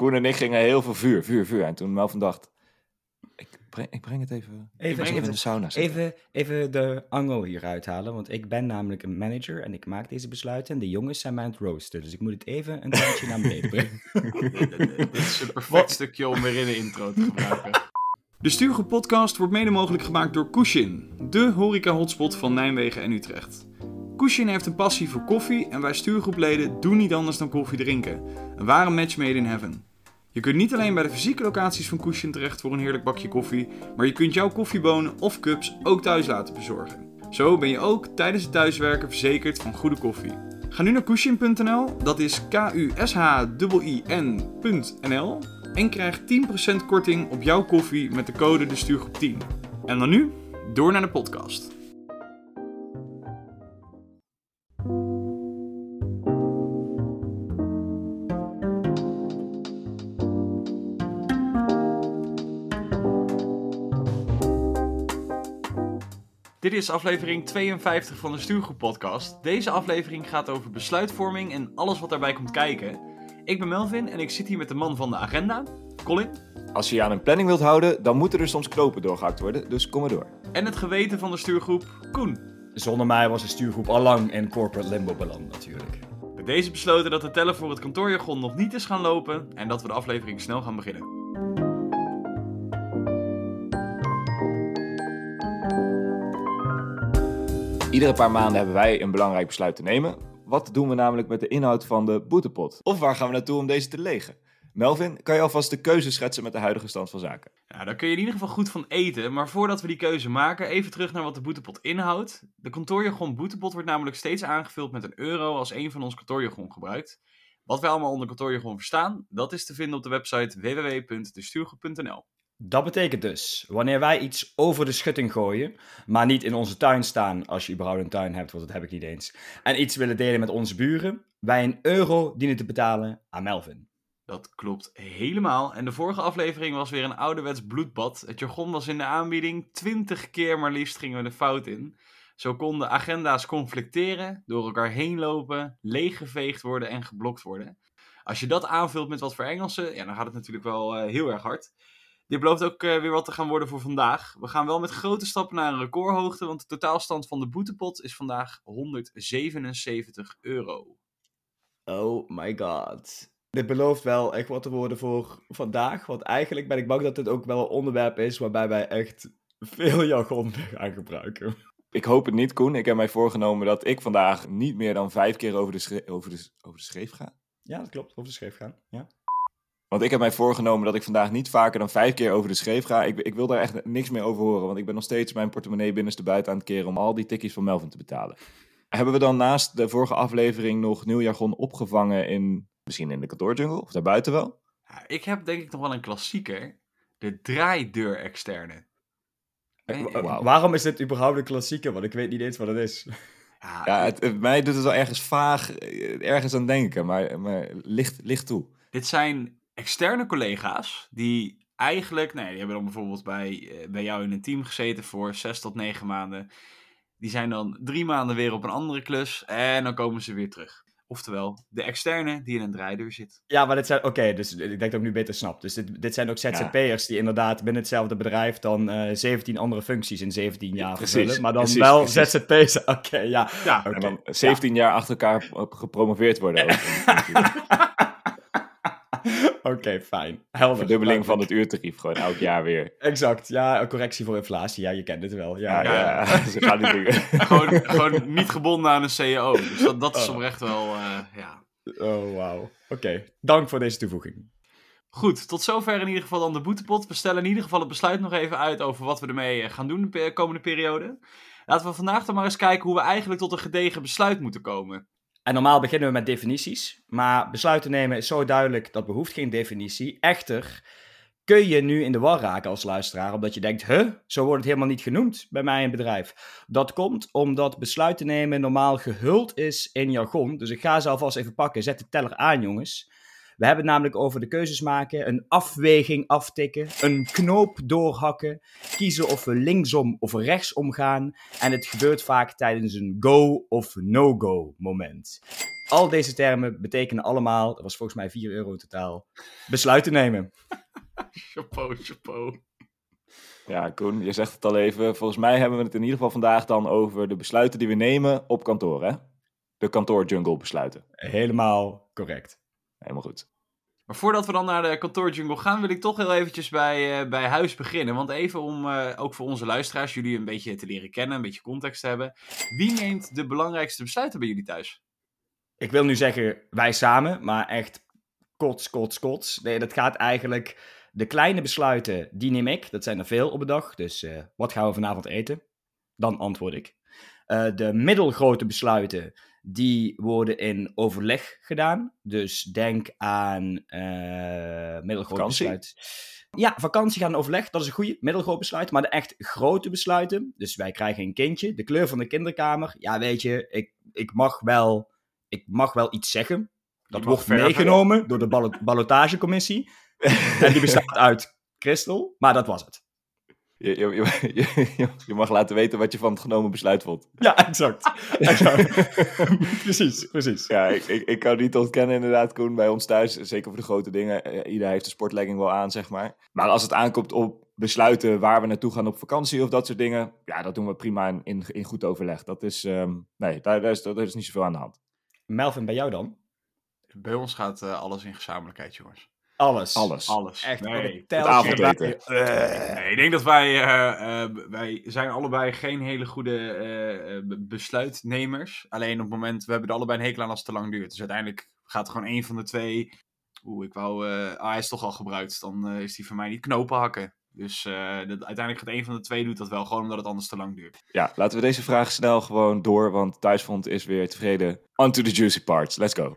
Koen en ik gingen heel veel vuur, vuur, vuur. En toen Melvin dacht, ik breng, ik breng het even, Even- even, even- in de sauna. zetten. Even, even de angel hieruit halen, want ik ben namelijk een manager en ik maak deze besluiten. En de jongens zijn mij aan het roosten, dus ik moet het even een tijdje naar beneden brengen. Dit is een perfect stukje om weer in de intro te gebruiken. De Stuurgroep podcast wordt mede mogelijk gemaakt door Kushin, de horeca-hotspot van Nijmegen en Utrecht. Kushin heeft een passie voor koffie en wij stuurgroepleden doen niet anders dan koffie drinken. Een ware match made in heaven. Je kunt niet alleen bij de fysieke locaties van Kushin terecht voor een heerlijk bakje koffie, maar je kunt jouw koffiebonen of cups ook thuis laten bezorgen. Zo ben je ook tijdens het thuiswerken verzekerd van goede koffie. Ga nu naar kushin.nl, dat is K-U-S-H-I-N.nl en krijg 10% korting op jouw koffie met de code de stuurgroep 10. En dan nu, door naar de podcast. Is aflevering 52 van de Stuurgroep Podcast. Deze aflevering gaat over besluitvorming en alles wat daarbij komt kijken. Ik ben Melvin en ik zit hier met de man van de agenda, Colin. Als je je aan een planning wilt houden, dan moeten er soms knopen doorgehakt worden. Dus kom maar door. En het geweten van de stuurgroep, Koen. Zonder mij was de stuurgroep al lang in corporate limbo beland natuurlijk. Bij deze besloten dat de teller voor het kantoorjargon nog niet is gaan lopen en dat we de aflevering snel gaan beginnen. Iedere paar maanden hebben wij een belangrijk besluit te nemen. Wat doen we namelijk met de inhoud van de boetepot? Of waar gaan we naartoe om deze te legen? Melvin, kan je alvast de keuze schetsen met de huidige stand van zaken? Ja, daar kun je in ieder geval goed van eten, maar voordat we die keuze maken, even terug naar wat de boetepot inhoudt. De kantoorjargon boetepot wordt namelijk steeds aangevuld met een euro als een van ons kantoorjargon gebruikt. Wat wij allemaal onder kantoorjargon verstaan, dat is te vinden op de website www.destuurgroep.nl. Dat betekent dus, wanneer wij iets over de schutting gooien, maar niet in onze tuin staan, als je überhaupt een tuin hebt, want dat heb ik niet eens, en iets willen delen met onze buren, wij een euro dienen te betalen aan Melvin. Dat klopt helemaal. En de vorige aflevering was weer een ouderwets bloedbad. Het jargon was in de aanbieding. Twintig keer maar liefst gingen we de fout in. Zo konden agenda's conflicteren, door elkaar heen lopen, leeggeveegd worden en geblokt worden. Als je dat aanvult met wat voor Engelsen, ja, dan gaat het natuurlijk wel eh, heel erg hard. Dit belooft ook eh, weer wat te gaan worden voor vandaag. We gaan wel met grote stappen naar een recordhoogte, want de totaalstand van de boetepot is vandaag 177 euro. Oh my god. Dit belooft wel echt wat te worden voor vandaag, want eigenlijk ben ik bang dat dit ook wel een onderwerp is waarbij wij echt veel jargon gaan gebruiken. Ik hoop het niet, Koen. Ik heb mij voorgenomen dat ik vandaag niet meer dan vijf keer over de, over de, over de schreef ga. Ja, dat klopt. Over de scheef gaan. Ja. Want ik heb mij voorgenomen dat ik vandaag niet vaker dan vijf keer over de schreef ga. Ik, ik wil daar echt niks meer over horen, want ik ben nog steeds mijn portemonnee binnenste buiten aan het keren om al die tikkies van Melvin te betalen. Hebben we dan naast de vorige aflevering nog nieuw jargon opgevangen in, misschien in de kantoorjungle of daarbuiten wel? Ja, ik heb denk ik nog wel een klassieker. De draaideur externe. Eh. Waarom is dit überhaupt een klassieker? Want ik weet niet eens wat het is. Ja, Ja, het, het- mij doet het wel ergens vaag, eh, ergens aan denken, maar, maar licht, licht toe. Dit zijn externe collega's die eigenlijk, nee, die hebben dan bijvoorbeeld bij, eh, bij jou in een team gezeten voor zes tot negen maanden. Die zijn dan drie maanden weer op een andere klus en dan komen ze weer terug. Oftewel, de externe die in een draaideur zit. Ja, maar dit zijn... Oké, dus ik denk dat ik nu beter snap. Dus dit, dit zijn ook ZZP'ers die inderdaad binnen hetzelfde bedrijf dan eh 17 andere functies in 17 jaar vervullen. Maar dan precies, wel precies. ZZP'ers. Oké, ja. Ja. En dan 17 jaar achter elkaar op- gepromoveerd worden. ook. Oké, fijn. Helder. Verdubbeling van het uurtarief, gewoon elk jaar weer. Exact, ja, een correctie voor inflatie. Ja, je kent het wel. Ja, Ja, ja. ja, ze gaan die dingen. gewoon, gewoon niet gebonden aan een CEO. Dus dat, dat is Oh. oprecht wel, eh, ja. Oh, wauw. Oké, dank voor deze toevoeging. Goed, tot zover in ieder geval dan de boetepot. We stellen in ieder geval het besluit nog even uit over wat we ermee eh, gaan doen de komende periode. Laten we vandaag dan maar eens kijken hoe we eigenlijk tot een gedegen besluit moeten komen. En normaal beginnen we met definities, maar besluiten nemen is zo duidelijk dat behoeft geen definitie. Echter, kun je nu in de war raken als luisteraar, omdat je denkt, huh, zo wordt het helemaal niet genoemd bij mij in bedrijf. Dat komt omdat besluiten nemen normaal gehuld is in jargon. Dus ik ga ze alvast even pakken, zet de teller aan jongens. We hebben het namelijk over de keuzes maken, een afweging aftikken, een knoop doorhakken, kiezen of we linksom of rechtsom gaan. En het gebeurt vaak tijdens een go of no-go moment. Al deze termen betekenen allemaal, dat was volgens mij 4 euro in totaal, besluiten nemen. Chapeau, chapeau. Ja, Koen, je zegt het al even. Volgens mij hebben we het in ieder geval vandaag dan over de besluiten die we nemen op kantoor, hè? De kantoorjungle besluiten. Helemaal correct. Helemaal goed. Maar voordat we dan naar de kantoorjungle gaan, wil ik toch heel eventjes bij, eh, bij huis beginnen. Want even om, eh, ook voor onze luisteraars, jullie een beetje te leren kennen, een beetje context te hebben. Wie neemt de belangrijkste besluiten bij jullie thuis? Ik wil nu zeggen wij samen, maar echt kots, kots, kots. Nee, dat gaat eigenlijk... De kleine besluiten, die neem ik. Dat zijn er veel op een dag. Dus eh, wat gaan we vanavond eten? Dan antwoord ik. Eh, de middelgrote besluiten, die worden in overleg gedaan. Dus denk aan eh middelgroot besluit. Ja, vakantie gaan overleg, dat is een goede middelgroot besluit. Maar de echt grote besluiten, dus wij krijgen een kindje, de kleur van de kinderkamer. Ja, weet je, ik, ik, mag, wel, ik mag wel iets zeggen. Dat wordt meegenomen door de ballo- ballotagecommissie. en die bestaat uit Christel, maar dat was het. Je, je, je, je, mag laten weten wat je van het genomen besluit vond. Ja, exact. exact. precies, precies. Ja, ik, ik, ik kan niet ontkennen inderdaad, Koen, bij ons thuis. Zeker voor de grote dingen. eh, Ieder heeft de sportlegging wel aan, zeg maar. Maar als het aankomt op besluiten waar we naartoe gaan op vakantie of dat soort dingen. Ja, dat doen we prima in, in, in goed overleg. Dat is, ehm, nee, daar, daar, is, daar is niet zoveel aan de hand. Melvin, bij jou dan? Bij ons gaat eh, alles in gezamenlijkheid, jongens. Alles. Alles. Alles. Echt, nee. het avondeten. Nee, ik denk dat wij, eh, eh, wij zijn allebei geen hele goede eh, eh, be- besluitnemers. Alleen op het moment, we hebben er allebei een hekel aan als het te lang duurt. Dus uiteindelijk gaat gewoon één van de twee... Oeh, ik wou... eh, ah, hij is toch al gebruikt. Dan eh, is die voor mij niet knopen hakken. Dus eh, dat, uiteindelijk gaat één van de twee doet dat wel. Gewoon omdat het anders te lang duurt. Ja, laten we deze vraag snel gewoon door, want Thuisfront is weer tevreden. On to the juicy parts. Let's go.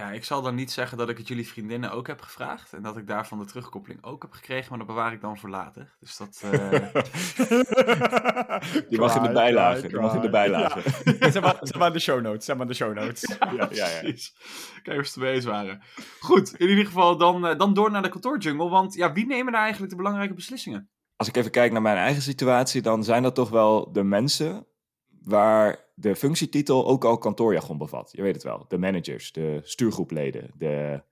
Ja, ik zal dan niet zeggen dat ik het jullie vriendinnen ook heb gevraagd. En dat ik daarvan de terugkoppeling ook heb gekregen. Maar dat bewaar ik dan voor later. Dus dat... eh, Je mag in de bijlage. Je mag in de cry. bijlage. Ja. Zet maar, zet maar in de show notes. Zet maar in de show notes. Ja, ja, ja. Precies. Kijk of ze het mee eens waren. Goed, in ieder geval dan, eh, dan door naar de kantoorjungle. Want ja, wie nemen daar eigenlijk de belangrijke beslissingen? Als ik even kijk naar mijn eigen situatie, dan zijn dat toch wel de mensen waar de functietitel ook al kantoorjargon bevat. Je weet het wel. De managers, de stuurgroepleden, de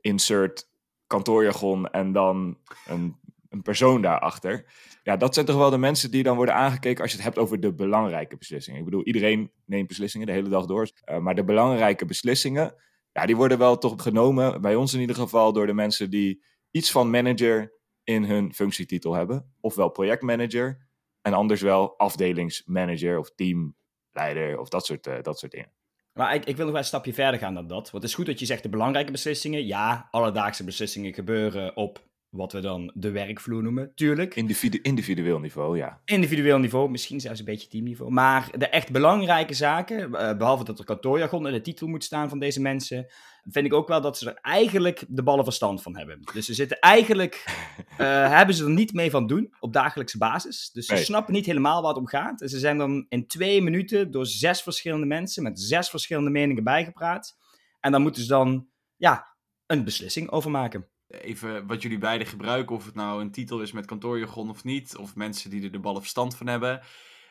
insert kantoorjargon en dan een, een persoon daarachter. Ja, dat zijn toch wel de mensen die dan worden aangekeken als je het hebt over de belangrijke beslissingen. Ik bedoel, iedereen neemt beslissingen de hele dag door. Eh, maar de belangrijke beslissingen, ja, die worden wel toch genomen, bij ons in ieder geval, door de mensen die iets van manager in hun functietitel hebben. Ofwel projectmanager en anders wel afdelingsmanager of teamleider of dat soort, eh, dat soort dingen. Maar ik, ik wil nog wel een stapje verder gaan dan dat. Want het is goed dat je zegt de belangrijke beslissingen. Ja, alledaagse beslissingen gebeuren op wat we dan de werkvloer noemen. Tuurlijk. Individu individueel niveau, ja. Individueel niveau, misschien zelfs een beetje teamniveau. Maar de echt belangrijke zaken, eh, behalve dat er kantoorjargon in de titel moet staan van deze mensen, vind ik ook wel dat ze er eigenlijk de ballen verstand van hebben. Dus ze zitten eigenlijk, eh, hebben ze er niet mee van doen op dagelijkse basis. Dus ze Nee. snappen niet helemaal waar het om gaat. En ze zijn dan in twee minuten door zes verschillende mensen met zes verschillende meningen bijgepraat. En dan moeten ze dan, ja, een beslissing over maken. Even wat jullie beiden gebruiken, of het nou een titel is met kantoorjargon of niet, of mensen die er de ballen verstand van hebben.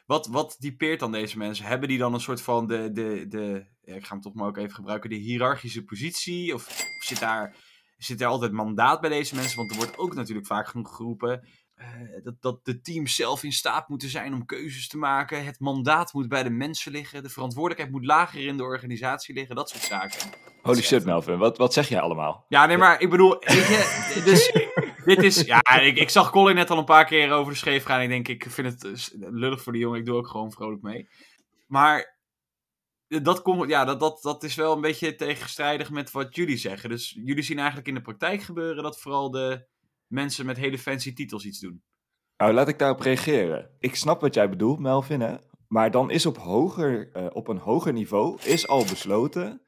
Wat, wat typeert dan deze mensen? Hebben die dan een soort van de, de, de ja, ik ga hem toch maar ook even gebruiken, de hiërarchische positie? Of, of zit, daar, zit er altijd mandaat bij deze mensen? Want er wordt ook natuurlijk vaak genoeg geroepen eh, dat, dat de teams zelf in staat moeten zijn om keuzes te maken. Het mandaat moet bij de mensen liggen. De verantwoordelijkheid moet lager in de organisatie liggen. Dat soort zaken. Holy shit, Melvin. Wat, wat zeg jij allemaal? Ja, nee, maar ik bedoel, weet je, dus dit is, ja, ik, ik zag Colin net al een paar keer over de scheef gaan. Ik denk, ik vind het eh, lullig voor die jongen, ik doe ook gewoon vrolijk mee. Maar dat, komt, ja, dat, dat, dat is wel een beetje tegenstrijdig met wat jullie zeggen. Dus jullie zien eigenlijk in de praktijk gebeuren dat vooral de mensen met hele fancy titels iets doen. Nou, laat ik daarop reageren. Ik snap wat jij bedoelt, Melvin, hè? Maar dan is op, hoger, eh, op een hoger niveau is al besloten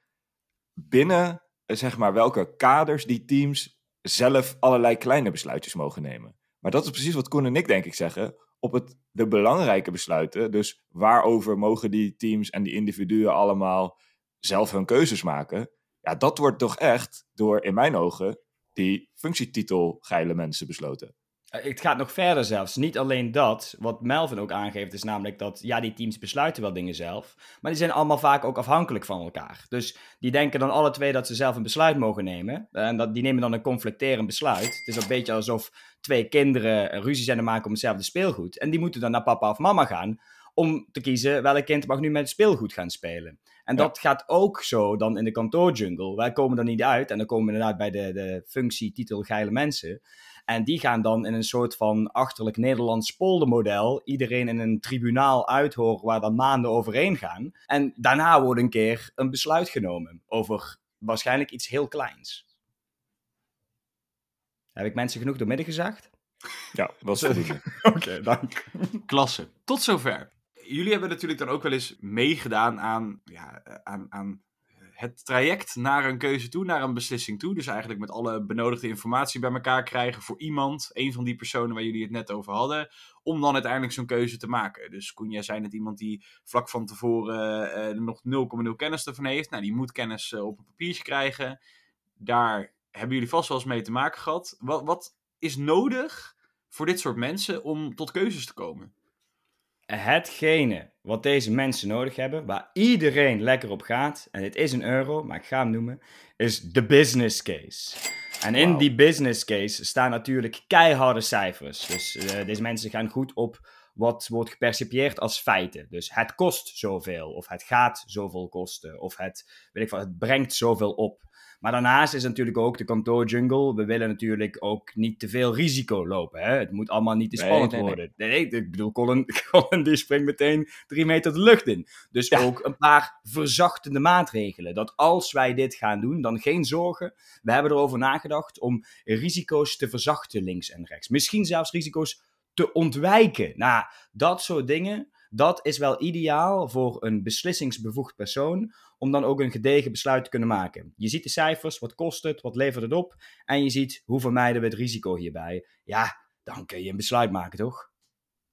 binnen eh, zeg maar welke kaders die teams zelf allerlei kleine besluitjes mogen nemen. Maar dat is precies wat Koen en ik denk ik zeggen. Op het, de belangrijke besluiten, dus waarover mogen die teams en die individuen allemaal zelf hun keuzes maken. Ja, dat wordt toch echt door, in mijn ogen, die functietitel geile mensen besloten. Eh, Het gaat nog verder zelfs. Niet alleen dat, wat Melvin ook aangeeft, is namelijk dat, ja, die teams besluiten wel dingen zelf, maar die zijn allemaal vaak ook afhankelijk van elkaar. Dus die denken dan alle twee dat ze zelf een besluit mogen nemen. En dat, die nemen dan een conflicterend besluit. Het is een beetje alsof twee kinderen ruzie zijn te maken om hetzelfde speelgoed. En die moeten dan naar papa of mama gaan om te kiezen welk kind mag nu met het speelgoed gaan spelen. En Ja. dat gaat ook zo dan in de kantoorjungle. Wij komen er niet uit en dan komen we inderdaad bij de, de functie, titel, geile mensen. En die gaan dan in een soort van achterlijk Nederlands poldermodel iedereen in een tribunaal uithoren waar dan maanden overheen gaan. En daarna wordt een keer een besluit genomen over waarschijnlijk iets heel kleins. Heb ik mensen genoeg doormidden gezegd? Ja, was voldoende. Oké, dank. Klasse. Tot zover. Jullie hebben natuurlijk dan ook wel eens meegedaan aan, ja, aan, aan het traject naar een keuze toe, naar een beslissing toe. Dus eigenlijk met alle benodigde informatie bij elkaar krijgen voor iemand, een van die personen waar jullie het net over hadden, om dan uiteindelijk zo'n keuze te maken. Dus Koen, jij zei net iemand die vlak van tevoren er nog 0,0 kennis ervan heeft. Nou, die moet kennis eh, op een papiertje krijgen. Daar hebben jullie vast wel eens mee te maken gehad. Wat, wat is nodig voor dit soort mensen om tot keuzes te komen? Hetgene wat deze mensen nodig hebben, waar iedereen lekker op gaat, en het is een euro, maar ik ga hem noemen, is de business case. En in die business case staan natuurlijk keiharde cijfers. Dus eh, deze mensen gaan goed op wat wordt gepercipieerd als feiten. Dus het kost zoveel, of het gaat zoveel kosten, of het, weet ik wat, het brengt zoveel op. Maar daarnaast is natuurlijk ook de kantoorjungle. We willen natuurlijk ook niet te veel risico lopen. Hè? Het moet allemaal niet te spannend nee, nee. worden. Nee, nee, ik bedoel, Colin, Colin die springt meteen drie meter de lucht in. Dus Ja. ook een paar verzachtende maatregelen. Dat als wij dit gaan doen, dan geen zorgen. We hebben erover nagedacht om risico's te verzachten links en rechts. Misschien zelfs risico's te ontwijken. Nou, dat soort dingen, dat is wel ideaal voor een beslissingsbevoegd persoon om dan ook een gedegen besluit te kunnen maken. Je ziet de cijfers, wat kost het, wat levert het op, en je ziet hoe vermijden we het risico hierbij. Ja, dan kun je een besluit maken, toch?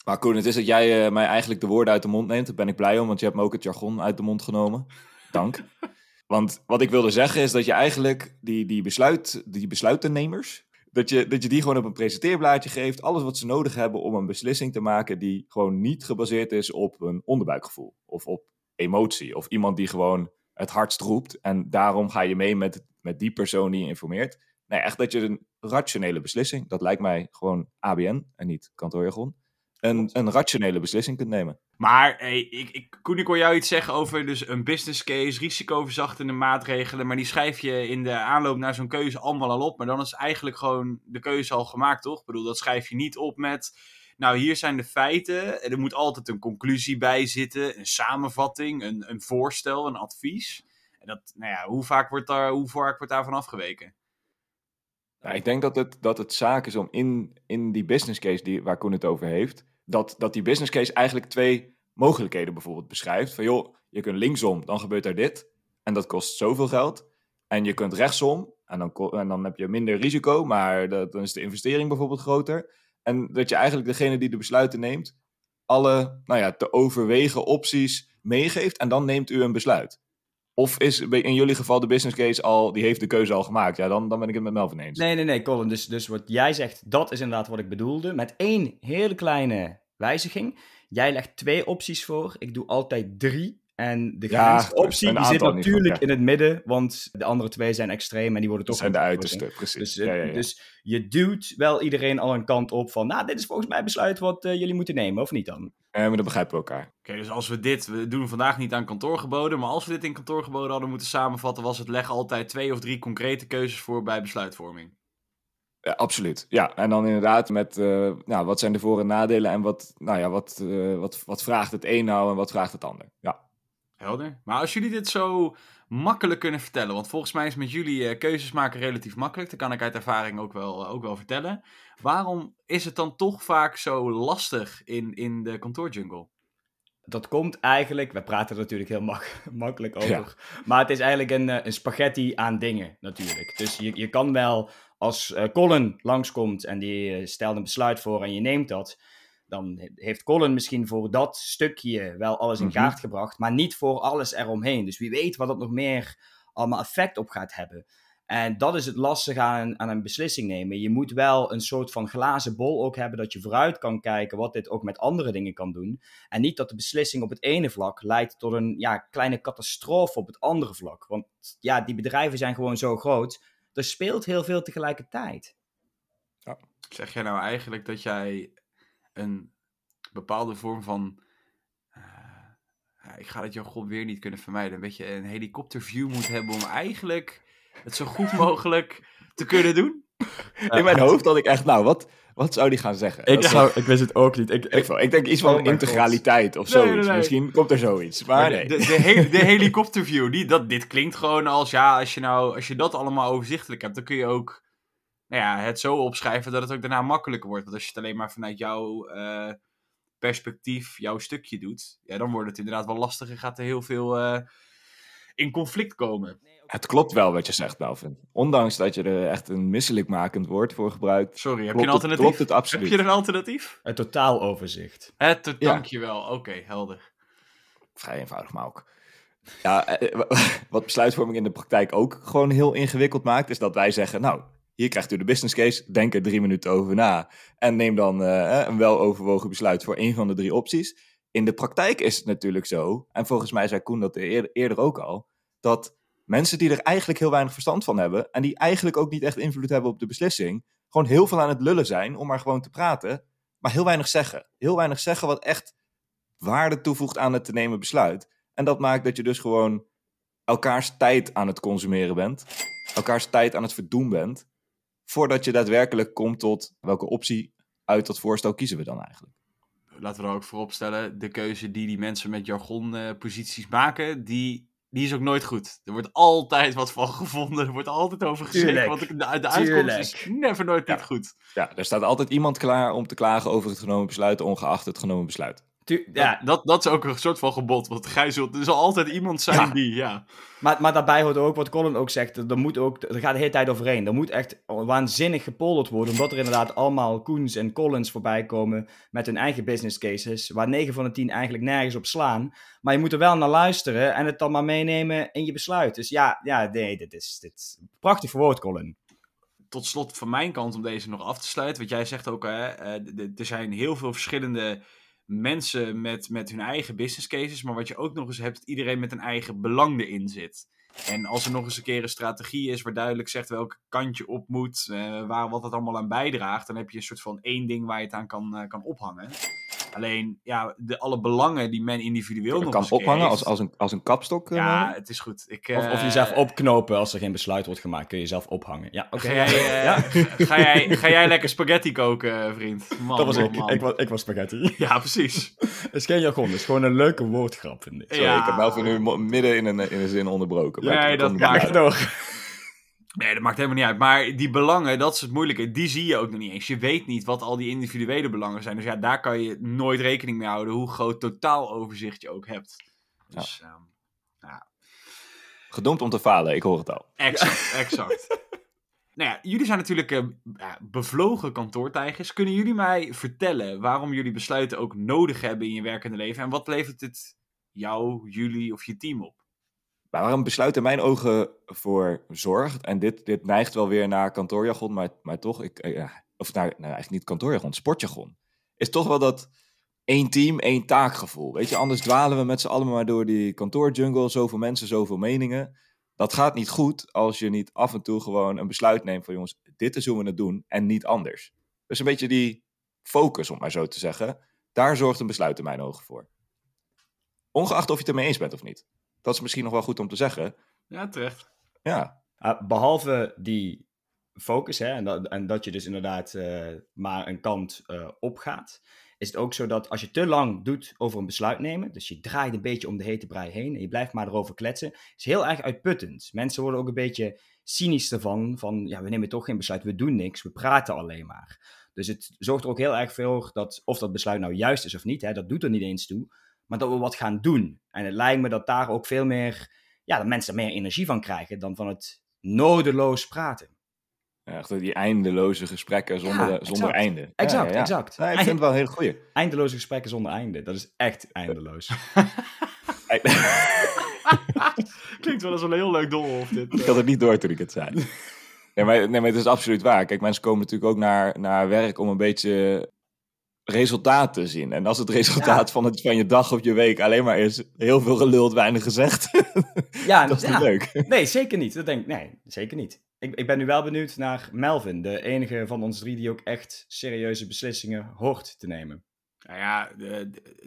Maar Koen, het is dat jij eh, mij eigenlijk de woorden uit de mond neemt. Daar ben ik blij om, want je hebt me ook het jargon uit de mond genomen. Dank. want wat ik wilde zeggen is dat je eigenlijk die, die, besluit, die besluitennemers... Dat je, dat je die gewoon op een presenteerblaadje geeft. Alles wat ze nodig hebben om een beslissing te maken... die gewoon niet gebaseerd is op een onderbuikgevoel. Of op emotie. Of iemand die gewoon het hardst roept. En daarom ga je mee met, met die persoon die je informeert. Nee, echt dat je een rationele beslissing... Dat lijkt mij gewoon ABN en niet kantoorjargon een, een rationele beslissing kunt nemen. Maar hey, ik, ik, Koen, ik hoor jou iets zeggen over dus een business case, risicoverzachtende maatregelen. Maar die schrijf je in de aanloop naar zo'n keuze allemaal al op. Maar dan is eigenlijk gewoon de keuze al gemaakt, toch? Ik bedoel, dat schrijf je niet op met. Nou, hier zijn de feiten. Er moet altijd een conclusie bij zitten, een samenvatting, een, een voorstel, een advies. En dat, nou ja, hoe vaak wordt, daar, hoe vaak wordt daarvan afgeweken? Nou, ik denk dat het, dat het zaak is om in, in die business case die, waar Koen het over heeft, dat, dat die business case eigenlijk twee mogelijkheden bijvoorbeeld beschrijft. Van joh, je kunt linksom, dan gebeurt er dit. En dat kost zoveel geld. En je kunt rechtsom, en dan, en dan heb je minder risico, maar dat, dan is de investering bijvoorbeeld groter. En dat je eigenlijk degene die de besluiten neemt, alle nou ja, te overwegen opties meegeeft en dan neemt u een besluit. Of is in jullie geval de business case al, die heeft de keuze al gemaakt? Ja, dan, dan ben ik het met Melvin eens. Nee, nee, nee, Colin. Dus, dus wat jij zegt, dat is inderdaad wat ik bedoelde. Met één hele kleine wijziging. Jij legt twee opties voor. Ik doe altijd drie. En de Ja, optie die zit natuurlijk in het midden. Want de andere twee zijn extreem en die worden Dat toch... zijn de uiterste, precies. Dus, ja, ja, ja. dus je duwt wel iedereen al een kant op van... Nou, dit is volgens mij besluit wat eh, jullie moeten nemen, of niet dan? Eh, maar dan begrijpen we elkaar. Oké, dus als we dit, we doen vandaag niet aan kantoorgeboden, maar als we dit in kantoorgeboden hadden moeten samenvatten, was het leg altijd twee of drie concrete keuzes voor bij besluitvorming. Ja, absoluut. Ja, en dan inderdaad met eh, nou, wat zijn de voor- en nadelen en wat, nou ja, wat, eh, wat, wat vraagt het een nou en wat vraagt het ander. Ja. Helder. Maar als jullie dit zo makkelijk kunnen vertellen, want volgens mij is met jullie eh, keuzes maken relatief makkelijk, dat kan ik uit ervaring ook wel, ook wel vertellen. Waarom is het dan toch vaak zo lastig in, in de kantoorjungle? Dat komt eigenlijk, we praten er natuurlijk heel mak- makkelijk over, Ja. maar het is eigenlijk een, eh, een spaghetti aan dingen natuurlijk. Dus je, je kan wel, als eh, Colin langskomt en die eh, stelt een besluit voor en je neemt dat, dan he- heeft Colin misschien voor dat stukje wel alles in Mhm. kaart gebracht, maar niet voor alles eromheen. Dus wie weet wat dat nog meer allemaal effect op gaat hebben. En dat is het lastige aan, aan een beslissing nemen. Je moet wel een soort van glazen bol ook hebben dat je vooruit kan kijken wat dit ook met andere dingen kan doen. En niet dat de beslissing op het ene vlak leidt tot een ja, kleine catastrofe op het andere vlak. Want ja, die bedrijven zijn gewoon zo groot. Er speelt heel veel tegelijkertijd. Zeg jij nou eigenlijk dat jij een bepaalde vorm van. eh, ja, ik ga het jargon weer niet kunnen vermijden. Een beetje een helikopterview moet hebben om eigenlijk het zo goed mogelijk te kunnen doen? In mijn hoofd had ik echt, nou, wat, wat zou die gaan zeggen? Ik, Dat- zou, ik wist het ook niet. Ik, ik, denk iets van Oh integraliteit of Nee, nee, zoiets. nee. Misschien komt er zoiets. Maar Maar nee. de, de, de, he- de helikopterview, die, dat, dit klinkt gewoon als, ja, als je, nou, als je dat allemaal overzichtelijk hebt, dan kun je ook nou ja, het zo opschrijven dat het ook daarna makkelijker wordt. Want als je het alleen maar vanuit jouw eh, perspectief, jouw stukje doet, ja, dan wordt het inderdaad wel lastig en gaat er heel veel eh, in conflict komen. Het klopt wel wat je zegt, Melvin. Ondanks dat je er echt een misselijkmakend woord voor gebruikt, Sorry, heb je een het, alternatief? klopt het heb absoluut. je een alternatief? Een totaaloverzicht. Het, Ja. dankjewel. Oké, helder. Vrij eenvoudig, maar ook. Ja, eh, wat besluitvorming in de praktijk ook gewoon heel ingewikkeld maakt, is dat wij zeggen, nou, hier krijgt u de business case, denk er drie minuten over na en neem dan eh, een weloverwogen besluit voor één van de drie opties. In de praktijk is het natuurlijk zo, en volgens mij zei Koen dat eerder ook al, dat mensen die er eigenlijk heel weinig verstand van hebben en die eigenlijk ook niet echt invloed hebben op de beslissing, gewoon heel veel aan het lullen zijn om maar gewoon te praten, maar heel weinig zeggen. Heel weinig zeggen wat echt waarde toevoegt aan het te nemen besluit. En dat maakt dat je dus gewoon elkaars tijd aan het consumeren bent. Elkaars tijd aan het verdoen bent. Voordat je daadwerkelijk komt tot welke optie uit dat voorstel kiezen we dan eigenlijk. laten we er ook voorop stellen, de keuze die die mensen met jargonposities maken, die, die is ook nooit goed. Er wordt altijd wat van gevonden, er wordt altijd over gezegd, want de, de uitkomst is never nooit Ja. niet goed. Ja, er staat altijd iemand klaar om te klagen over het genomen besluit, ongeacht het genomen besluit. Tu- Ja. Dat, dat is ook een soort van gebod, want gij zult, er zal altijd iemand zijn Ja. die, ja. maar, maar daarbij hoort ook wat Colin ook zegt. Er, moet ook, er gaat de hele tijd overheen. Er moet echt waanzinnig gepolderd worden. Omdat er inderdaad allemaal Koens en Collins voorbij komen. Met hun eigen business cases. Waar 9 van de 10 eigenlijk nergens op slaan. Maar je moet er wel naar luisteren. En het dan maar meenemen in je besluit. Dus ja, ja nee, dit is, dit is prachtig verwoord, Colin. tot slot van mijn kant om deze nog af te sluiten. Want jij zegt ook, hè, eh, er zijn heel veel verschillende mensen met, met hun eigen business cases. Maar wat je ook nog eens hebt, dat iedereen met een eigen belang erin zit. En als er nog eens een keer een strategie is waar duidelijk zegt welke kant je op moet, eh, waar wat het allemaal aan bijdraagt, dan heb je een soort van één ding waar je het aan kan, eh, kan ophangen. Alleen, ja, de, alle belangen die men individueel nog kan eens ophangen heeft- als, als, een, als een kapstok. eh, Ja, het is goed. Ik, Of, of eh, jezelf opknopen als er geen besluit wordt gemaakt. Kun je jezelf ophangen. Ja, oké. Ga jij, eh, Ja. ga, jij, ga jij lekker spaghetti koken, vriend? Man, Dat was man, ik. man. Ik was, ik was spaghetti. Ja, precies. Het is geen jargon, het is gewoon een leuke woordgrap, vind ik. Sorry, Ja. ik heb Melvin nu midden in een, in een zin onderbroken. maar Nee, dat maakt- door. Nee, dat maakt helemaal niet uit. Maar die belangen, dat is het moeilijke. Die zie je ook nog niet eens. Je weet niet wat al die individuele belangen zijn. Dus ja, daar kan je nooit rekening mee houden. Hoe groot totaaloverzicht je ook hebt. Dus, ehm, Gedoemd om te falen, ik hoor het al. exact, exact. Nou ja, jullie zijn natuurlijk eh, ja, bevlogen kantoortijgers. Kunnen jullie mij vertellen waarom jullie besluiten ook nodig hebben in je werkende leven? En wat levert het jou, jullie of je team op? Maar waar een besluit in mijn ogen voor zorgt, en dit, dit neigt wel weer naar kantoorjargon, maar, maar toch, ik, eh, of nou, nou, eigenlijk niet kantoorjargon, sportjargon, is toch wel dat één team, één taakgevoel. Weet je, anders dwalen we met z'n allen maar door die kantoorjungle, zoveel mensen, zoveel meningen. Dat gaat niet goed als je niet af en toe gewoon een besluit neemt van jongens, dit is hoe we het doen en niet anders. Dus een beetje die focus, om maar zo te zeggen, daar zorgt een besluit in mijn ogen voor. Ongeacht of je het ermee eens bent of niet. Dat is misschien nog wel goed om te zeggen. Ja, terecht. Ja, Ah, behalve die focus, hè, en, dat, en dat je dus inderdaad eh, maar een kant eh, opgaat, is het ook zo dat als je te lang doet over een besluit nemen, dus je draait een beetje om de hete brei heen en je blijft maar erover kletsen, is heel erg uitputtend. Mensen worden ook een beetje cynisch ervan, van ja, we nemen toch geen besluit, we doen niks, we praten alleen maar. Dus het zorgt er ook heel erg voor dat, of dat besluit nou juist is of niet, hè, dat doet er niet eens toe, maar dat we wat gaan doen. En het lijkt me dat daar ook veel meer, ja, dat mensen er meer energie van krijgen dan van het nodeloos praten. Ja, echt die eindeloze gesprekken zonder, Ja, zonder einde. Exact, ja, ja. exact. Nee, ik vind het wel een hele goeie. Eindeloze gesprekken zonder einde. Dat is echt eindeloos. Klinkt wel als een heel leuk doolhof dit. Ik had het niet door toen ik het zei. Nee maar, nee, maar het is absoluut waar. Kijk, mensen komen natuurlijk ook naar, naar werk om een beetje resultaat te zien. En als het resultaat van, het, van je dag of je week alleen maar is heel veel geluld, weinig gezegd, Ja, dat is ja. niet leuk. Nee, zeker niet. Dat denk ik. Nee, zeker niet. Ik, ik ben nu wel benieuwd naar Melvin, de enige van ons drie die ook echt serieuze beslissingen hoort te nemen. Nou ja,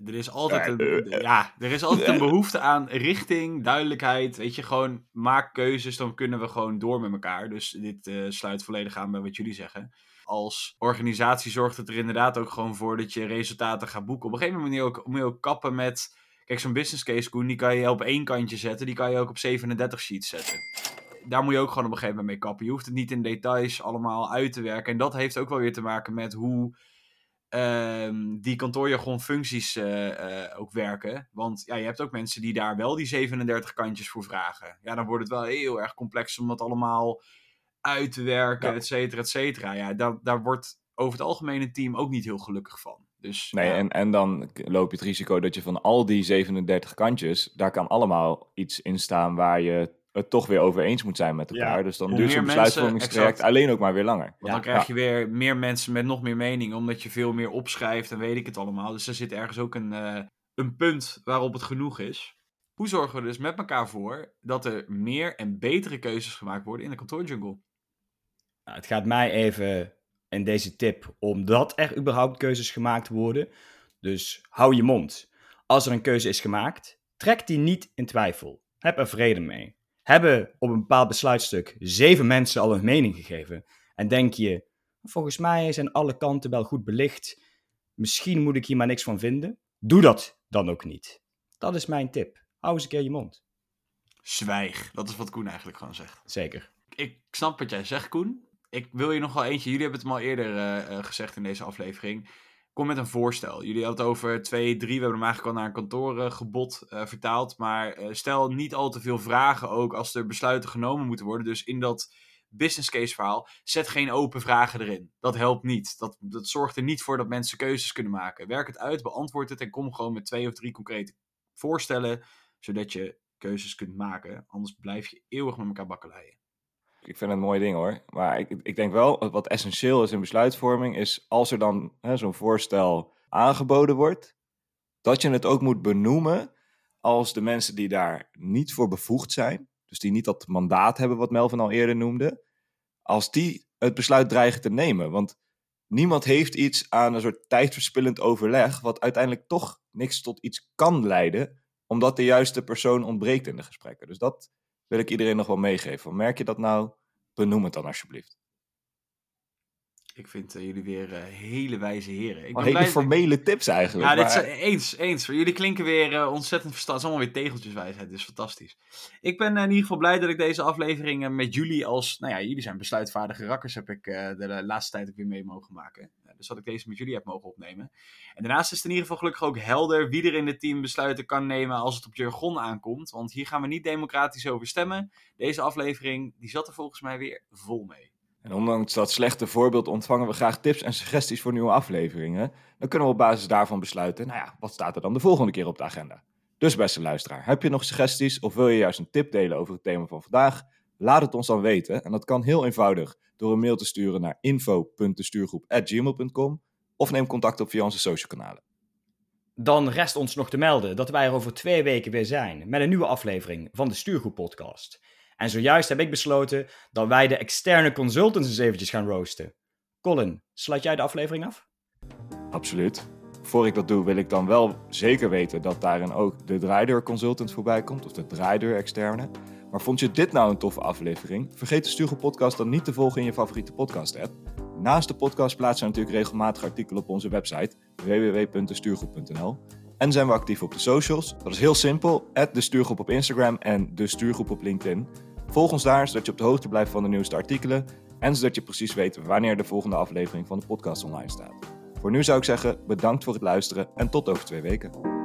er is altijd Ja, een, eh, ja, er is altijd een behoefte aan richting, duidelijkheid. Weet je, gewoon maak keuzes, dan kunnen we gewoon door met elkaar. Dus dit eh, sluit volledig aan bij wat jullie zeggen. Als organisatie zorgt het er inderdaad ook gewoon voor dat je resultaten gaat boeken. Op een gegeven moment moet je ook, kappen met... Kijk, zo'n business case, Koen, die kan je op één kantje zetten. Die kan je ook op 37 sheets zetten. Daar moet je ook gewoon op een gegeven moment mee kappen. Je hoeft het niet in details allemaal uit te werken. En dat heeft ook wel weer te maken met hoe ehm, die kantoorjargon functies eh, eh, ook werken. Want ja, je hebt ook mensen die daar wel die 37 kantjes voor vragen. Ja, dan wordt het wel heel erg complex om dat allemaal uit te werken, Ja. et cetera, et cetera. Ja, daar, daar wordt over het algemeen een team ook niet heel gelukkig van. Dus, Nee, ja. en, en dan loop je het risico dat je van al die 37 kantjes, daar kan allemaal iets in staan waar je het toch weer over eens moet zijn met elkaar. Ja, dus dan hoe duurt zo'n besluitvormingstraject alleen ook maar weer langer. Want dan krijg je weer meer mensen met nog meer mening, omdat je veel meer opschrijft en weet ik het allemaal. Dus er zit ergens ook een, eh, een punt waarop het genoeg is. Hoe zorgen we er dus met elkaar voor dat er meer en betere keuzes gemaakt worden in de kantoorjungle? Nou, het gaat mij even in deze tip omdat er überhaupt keuzes gemaakt worden. Dus hou je mond. Als er een keuze is gemaakt, trek die niet in twijfel. Heb er vrede mee. Hebben op een bepaald besluitstuk zeven mensen al een mening gegeven. En denk je, volgens mij zijn alle kanten wel goed belicht. Misschien moet ik hier maar niks van vinden. Doe dat dan ook niet. Dat is mijn tip. Hou eens een keer je mond. Zwijg. Dat is wat Koen eigenlijk gewoon zegt. Zeker. Ik snap wat jij zegt, Koen. Ik wil je nog wel eentje. Jullie hebben het al eerder eh, eh, gezegd in deze aflevering. Kom met een voorstel. Jullie hadden het over twee, drie. We hebben hem eigenlijk al naar een kantoorgebod eh vertaald. Maar stel niet al te veel vragen ook als er besluiten genomen moeten worden. Dus in dat business case verhaal, zet geen open vragen erin. Dat helpt niet. Dat, dat zorgt er niet voor dat mensen keuzes kunnen maken. Werk het uit, beantwoord het en kom gewoon met twee of drie concrete voorstellen. Zodat je keuzes kunt maken. Anders blijf je eeuwig met elkaar bakkeleien. Ik vind het een mooi ding hoor. Maar ik, ik denk wel, wat essentieel is in besluitvorming, is als er dan zo'n voorstel aangeboden wordt, dat je het ook moet benoemen als de mensen die daar niet voor bevoegd zijn, dus die niet dat mandaat hebben wat Melvin al eerder noemde, als die het besluit dreigen te nemen. Want niemand heeft iets aan een soort tijdverspillend overleg, wat uiteindelijk toch niks tot iets kan leiden, omdat de juiste persoon ontbreekt in de gesprekken. Dus dat wil ik iedereen nog wel meegeven. Merk je dat nou? Benoem het dan alsjeblieft. Ik vind eh, jullie weer eh, hele wijze heren. Ik ben hele blij- formele tips eigenlijk. Ja, dit maar- is, eh, eens, eens. Jullie klinken weer ontzettend verstandig. Het is allemaal weer tegeltjeswijsheid, dus fantastisch. Ik ben in ieder geval blij dat ik deze aflevering met jullie als... Nou ja, jullie zijn besluitvaardige rakkers, heb ik de, laatste tijd ook weer mee mogen maken. Dus dat ik deze met jullie heb mogen opnemen. En daarnaast is het in ieder geval gelukkig ook helder wie er in het team besluiten kan nemen als het op jargon aankomt. Want hier gaan we niet democratisch over stemmen. Deze aflevering, die zat er volgens mij weer vol mee. En ondanks dat slechte voorbeeld ontvangen we graag tips en suggesties voor nieuwe afleveringen. Dan kunnen we op basis daarvan besluiten, nou ja, wat staat er dan de volgende keer op de agenda? Dus beste luisteraar, heb je nog suggesties of wil je juist een tip delen over het thema van vandaag? Laat het ons dan weten. En dat kan heel eenvoudig door een mail te sturen naar info.destuurgroep.gmail.com of neem contact op via onze social kanalen. Dan rest ons nog te melden dat wij er over twee weken weer zijn met een nieuwe aflevering van de Stuurgroep Podcast. En zojuist heb ik besloten dat wij de externe consultants eens eventjes gaan roosten. Colin, sluit jij de aflevering af? Absoluut. Voor ik dat doe, wil ik dan wel zeker weten dat daarin ook de draaideur consultant voorbij komt, of de draaideur externe. Maar vond je dit nou een toffe aflevering? Vergeet de Stuurgroep Podcast dan niet te volgen in je favoriete podcast-app. Naast de podcast plaatsen we natuurlijk regelmatig artikelen op onze website www.destuurgroep.nl. En zijn we actief op de socials. Dat is heel simpel. de Stuurgroep op Instagram en de Stuurgroep op LinkedIn. Volg ons daar, zodat je op de hoogte blijft van de nieuwste artikelen. En zodat je precies weet wanneer de volgende aflevering van de podcast online staat. Voor nu zou ik zeggen, bedankt voor het luisteren en tot over twee weken.